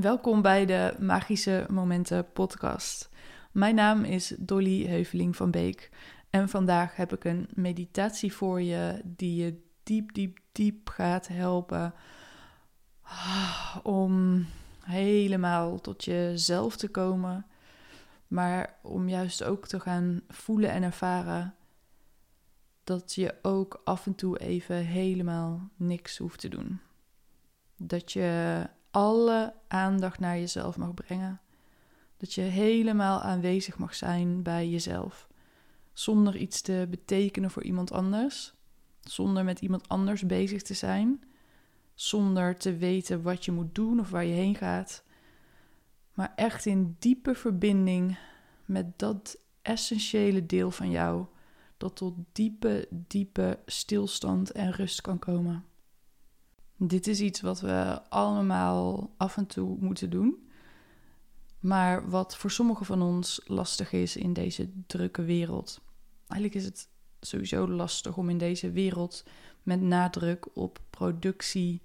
Welkom bij de Magische Momenten podcast. Mijn naam is Dolly Heuveling van Beek en vandaag heb ik een meditatie voor je die je diep, diep, diep gaat helpen om helemaal tot jezelf te komen, maar om juist ook te gaan voelen en ervaren dat je ook af en toe even helemaal niks hoeft te doen. Dat je alle aandacht naar jezelf mag brengen. Dat je helemaal aanwezig mag zijn bij jezelf. Zonder iets te betekenen voor iemand anders. Zonder met iemand anders bezig te zijn. Zonder te weten wat je moet doen of waar je heen gaat. Maar echt in diepe verbinding met dat essentiële deel van jou. Dat tot diepe, diepe stilstand en rust kan komen. Dit is iets wat we allemaal af en toe moeten doen. Maar wat voor sommigen van ons lastig is in deze drukke wereld. Eigenlijk is het sowieso lastig om in deze wereld met nadruk op productie,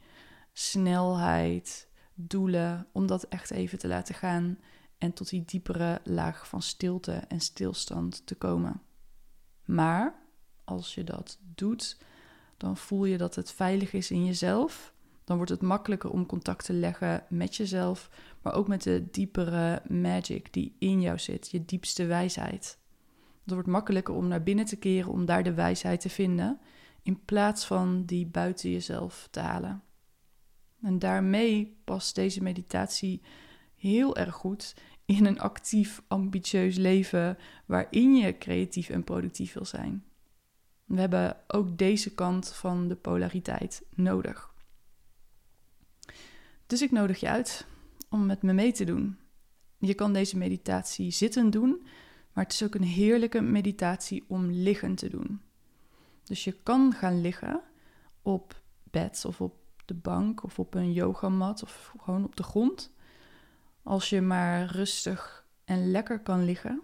snelheid, doelen, om dat echt even te laten gaan en tot die diepere laag van stilte en stilstand te komen. Maar als je dat doet, dan voel je dat het veilig is in jezelf. Dan wordt het makkelijker om contact te leggen met jezelf, maar ook met de diepere magic die in jou zit, je diepste wijsheid. Het wordt makkelijker om naar binnen te keren, om daar de wijsheid te vinden, in plaats van die buiten jezelf te halen. En daarmee past deze meditatie heel erg goed in een actief, ambitieus leven waarin je creatief en productief wil zijn. We hebben ook deze kant van de polariteit nodig. Dus ik nodig je uit om met me mee te doen. Je kan deze meditatie zittend doen, maar het is ook een heerlijke meditatie om liggend te doen. Dus je kan gaan liggen op bed of op de bank of op een yogamat of gewoon op de grond. Als je maar rustig en lekker kan liggen.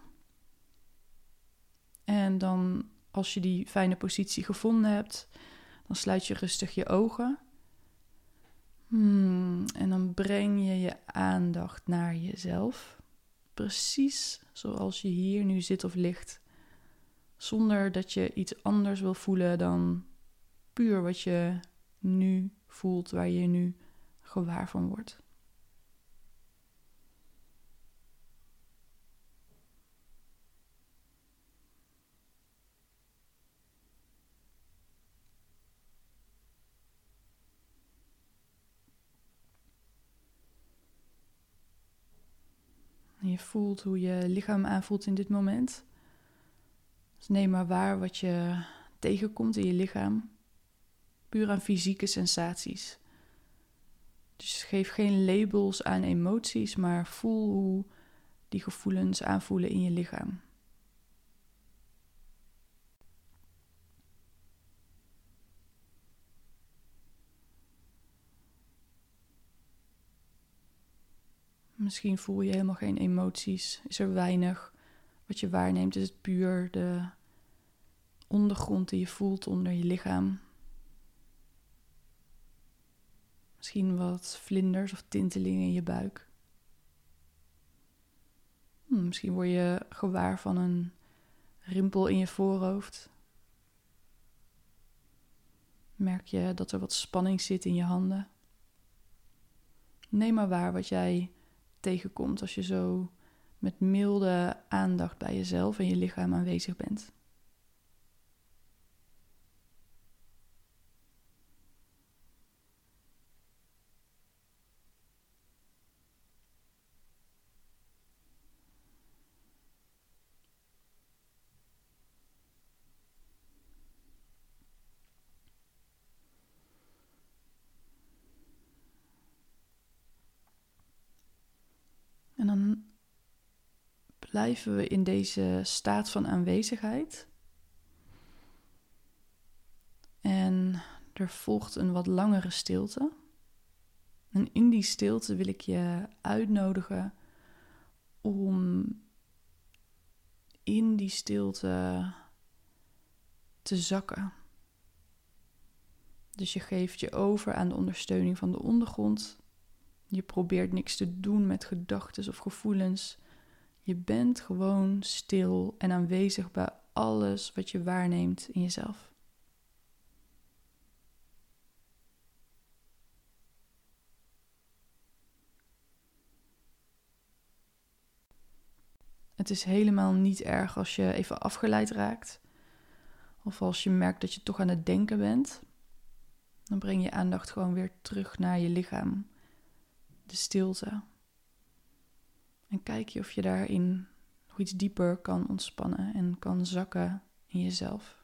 En dan als je die fijne positie gevonden hebt, dan sluit je rustig je ogen. Hmm, en dan breng je je aandacht naar jezelf. Precies zoals je hier nu zit of ligt. Zonder dat je iets anders wil voelen dan puur wat je nu voelt, waar je nu gewaar van wordt. Voelt hoe je lichaam aanvoelt in dit moment. Dus neem maar waar wat je tegenkomt in je lichaam. Puur aan fysieke sensaties. Dus geef geen labels aan emoties, maar voel hoe die gevoelens aanvoelen in je lichaam. Misschien voel je helemaal geen emoties. Is er weinig. Wat je waarneemt is het puur de ondergrond die je voelt onder je lichaam. Misschien wat vlinders of tintelingen in je buik. Hm, misschien word je gewaar van een rimpel in je voorhoofd. Merk je dat er wat spanning zit in je handen. Neem maar waar wat jij tegenkomt als je zo met milde aandacht bij jezelf en je lichaam aanwezig bent. En dan blijven we in deze staat van aanwezigheid. En er volgt een wat langere stilte. En in die stilte wil ik je uitnodigen om in die stilte te zakken. Dus je geeft je over aan de ondersteuning van de ondergrond Je probeert niks te doen met gedachten of gevoelens. Je bent gewoon stil en aanwezig bij alles wat je waarneemt in jezelf. Het is helemaal niet erg als je even afgeleid raakt. Of als je merkt dat je toch aan het denken bent. Dan breng je aandacht gewoon weer terug naar je lichaam. De stilte. En kijk je of je daarin nog iets dieper kan ontspannen en kan zakken in jezelf.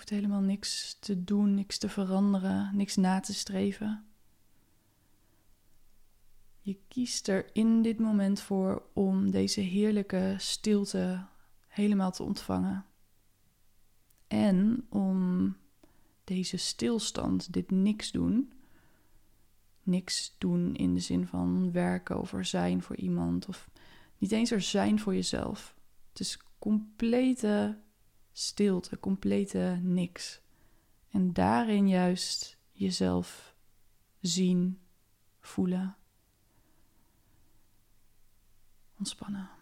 Hoeft helemaal niks te doen, niks te veranderen, niks na te streven. Je kiest er in dit moment voor om deze heerlijke stilte helemaal te ontvangen. En om deze stilstand, dit niks doen, niks doen in de zin van werken of er zijn voor iemand, of niet eens er zijn voor jezelf. Het is complete stilte, complete niks. En daarin juist jezelf zien, voelen, ontspannen.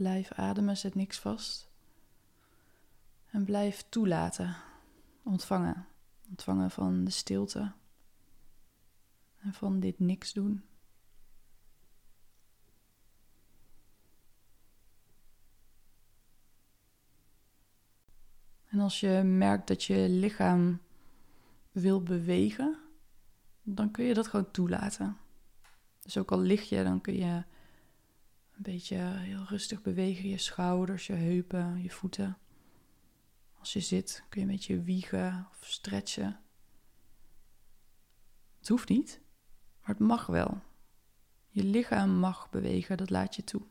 Blijf ademen, zet niks vast. En blijf toelaten, ontvangen. Ontvangen van de stilte en van dit niks doen. En als je merkt dat je lichaam wil bewegen, dan kun je dat gewoon toelaten. Dus ook al lig je, dan kun je een beetje heel rustig bewegen je schouders, je heupen, je voeten. Als je zit kun je een beetje wiegen of stretchen. Het hoeft niet, maar het mag wel. Je lichaam mag bewegen, dat laat je toe.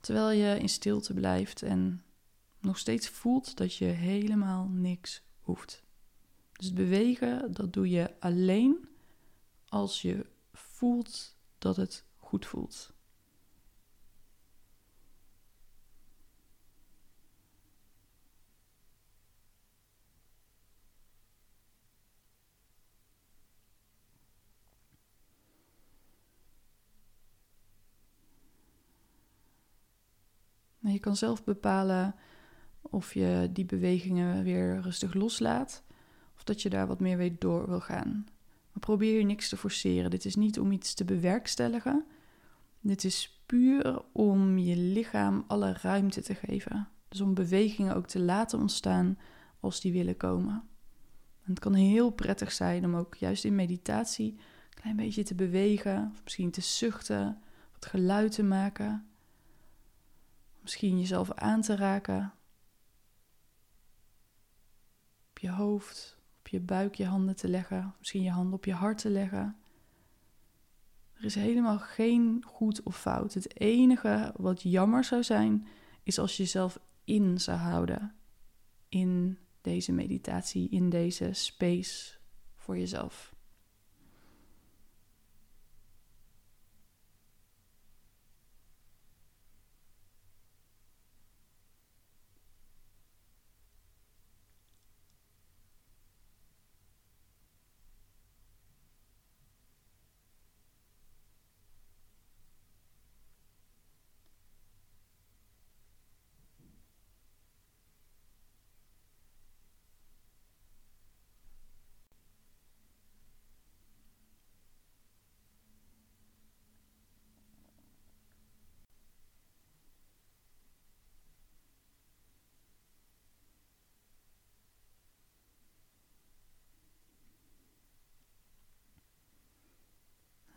Terwijl je in stilte blijft en nog steeds voelt dat je helemaal niks hoeft. Dus bewegen, dat doe je alleen als je voelt dat het goed voelt. Je kan zelf bepalen of je die bewegingen weer rustig loslaat of dat je daar wat meer weer door wil gaan. Maar probeer je niks te forceren. Dit is niet om iets te bewerkstelligen. Dit is puur om je lichaam alle ruimte te geven. Dus om bewegingen ook te laten ontstaan als die willen komen. En het kan heel prettig zijn om ook juist in meditatie een klein beetje te bewegen, of misschien te zuchten, wat geluid te maken. Misschien jezelf aan te raken. Op je hoofd, op je buik je handen te leggen, misschien je handen op je hart te leggen. Er is helemaal geen goed of fout. Het enige wat jammer zou zijn, is als je jezelf in zou houden in deze meditatie, in deze space voor jezelf.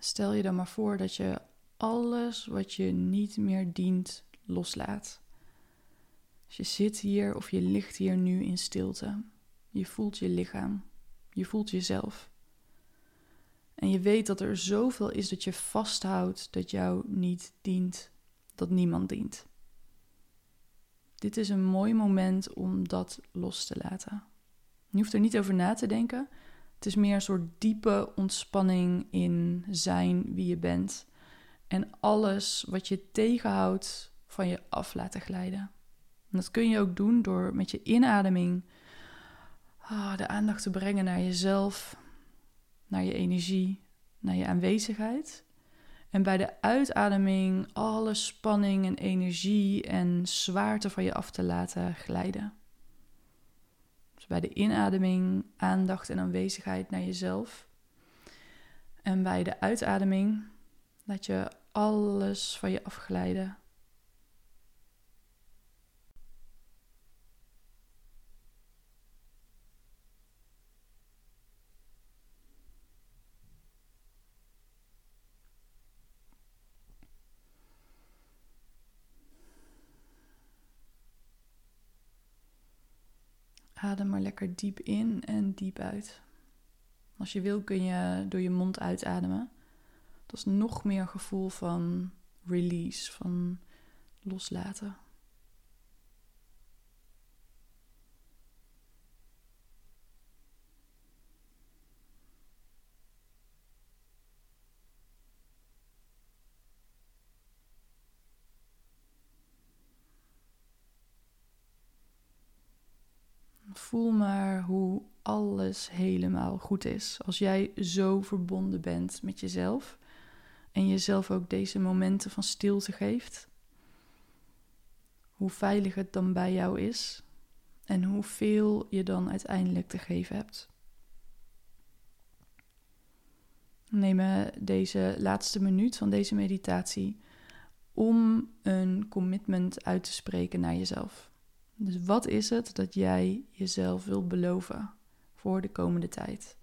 Stel je dan maar voor dat je alles wat je niet meer dient loslaat. Je zit hier of je ligt hier nu in stilte. Je voelt je lichaam. Je voelt jezelf. En je weet dat er zoveel is dat je vasthoudt dat jou niet dient, dat niemand dient. Dit is een mooi moment om dat los te laten. Je hoeft er niet over na te denken. Het is meer een soort diepe ontspanning in zijn wie je bent. En alles wat je tegenhoudt van je af laten glijden. En dat kun je ook doen door met je inademing ah, de aandacht te brengen naar jezelf, naar je energie, naar je aanwezigheid. En bij de uitademing alle spanning en energie en zwaarte van je af te laten glijden. Bij de inademing aandacht en aanwezigheid naar jezelf. En bij de uitademing laat je alles van je afglijden. Adem maar lekker diep in en diep uit. Als je wil kun je door je mond uitademen. Dat is nog meer gevoel van release, van loslaten. Voel maar hoe alles helemaal goed is. Als jij zo verbonden bent met jezelf en jezelf ook deze momenten van stilte geeft. Hoe veilig het dan bij jou is en hoeveel je dan uiteindelijk te geven hebt. Neem deze laatste minuut van deze meditatie om een commitment uit te spreken naar jezelf. Dus wat is het dat jij jezelf wilt beloven voor de komende tijd?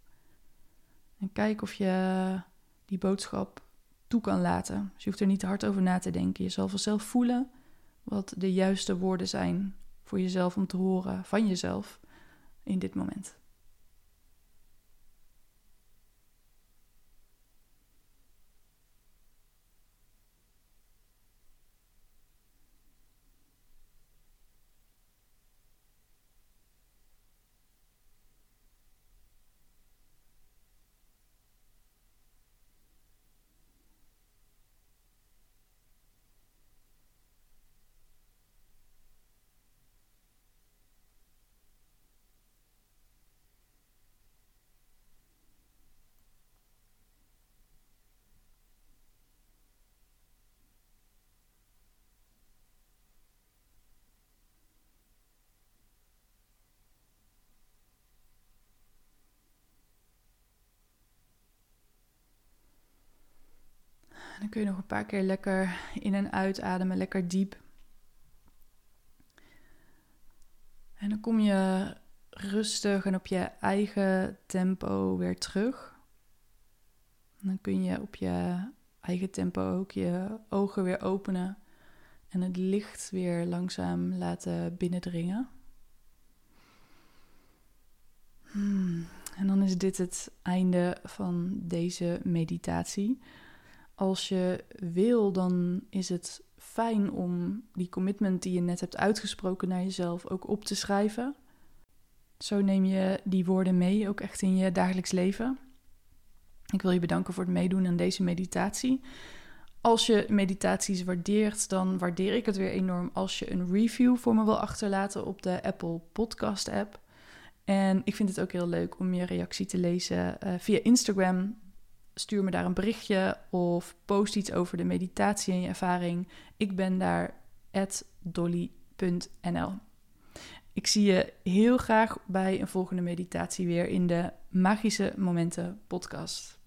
En kijk of je die boodschap toe kan laten. Dus je hoeft er niet te hard over na te denken. Je zal vanzelf voelen wat de juiste woorden zijn voor jezelf om te horen van jezelf in dit moment. Dan kun je nog een paar keer lekker in en uitademen, lekker diep. En dan kom je rustig en op je eigen tempo weer terug. En dan kun je op je eigen tempo ook je ogen weer openen en het licht weer langzaam laten binnendringen. Hmm. En dan is dit het einde van deze meditatie. Als je wil, dan is het fijn om die commitment die je net hebt uitgesproken naar jezelf ook op te schrijven. Zo neem je die woorden mee, ook echt in je dagelijks leven. Ik wil je bedanken voor het meedoen aan deze meditatie. Als je meditaties waardeert, dan waardeer ik het weer enorm als je een review voor me wil achterlaten op de Apple Podcast app. En ik vind het ook heel leuk om je reactie te lezen uh, via Instagram. Stuur me daar een berichtje of post iets over de meditatie en je ervaring. Ik ben daar dolly.nl. Ik zie je heel graag bij een volgende meditatie weer in de Magische Momenten podcast.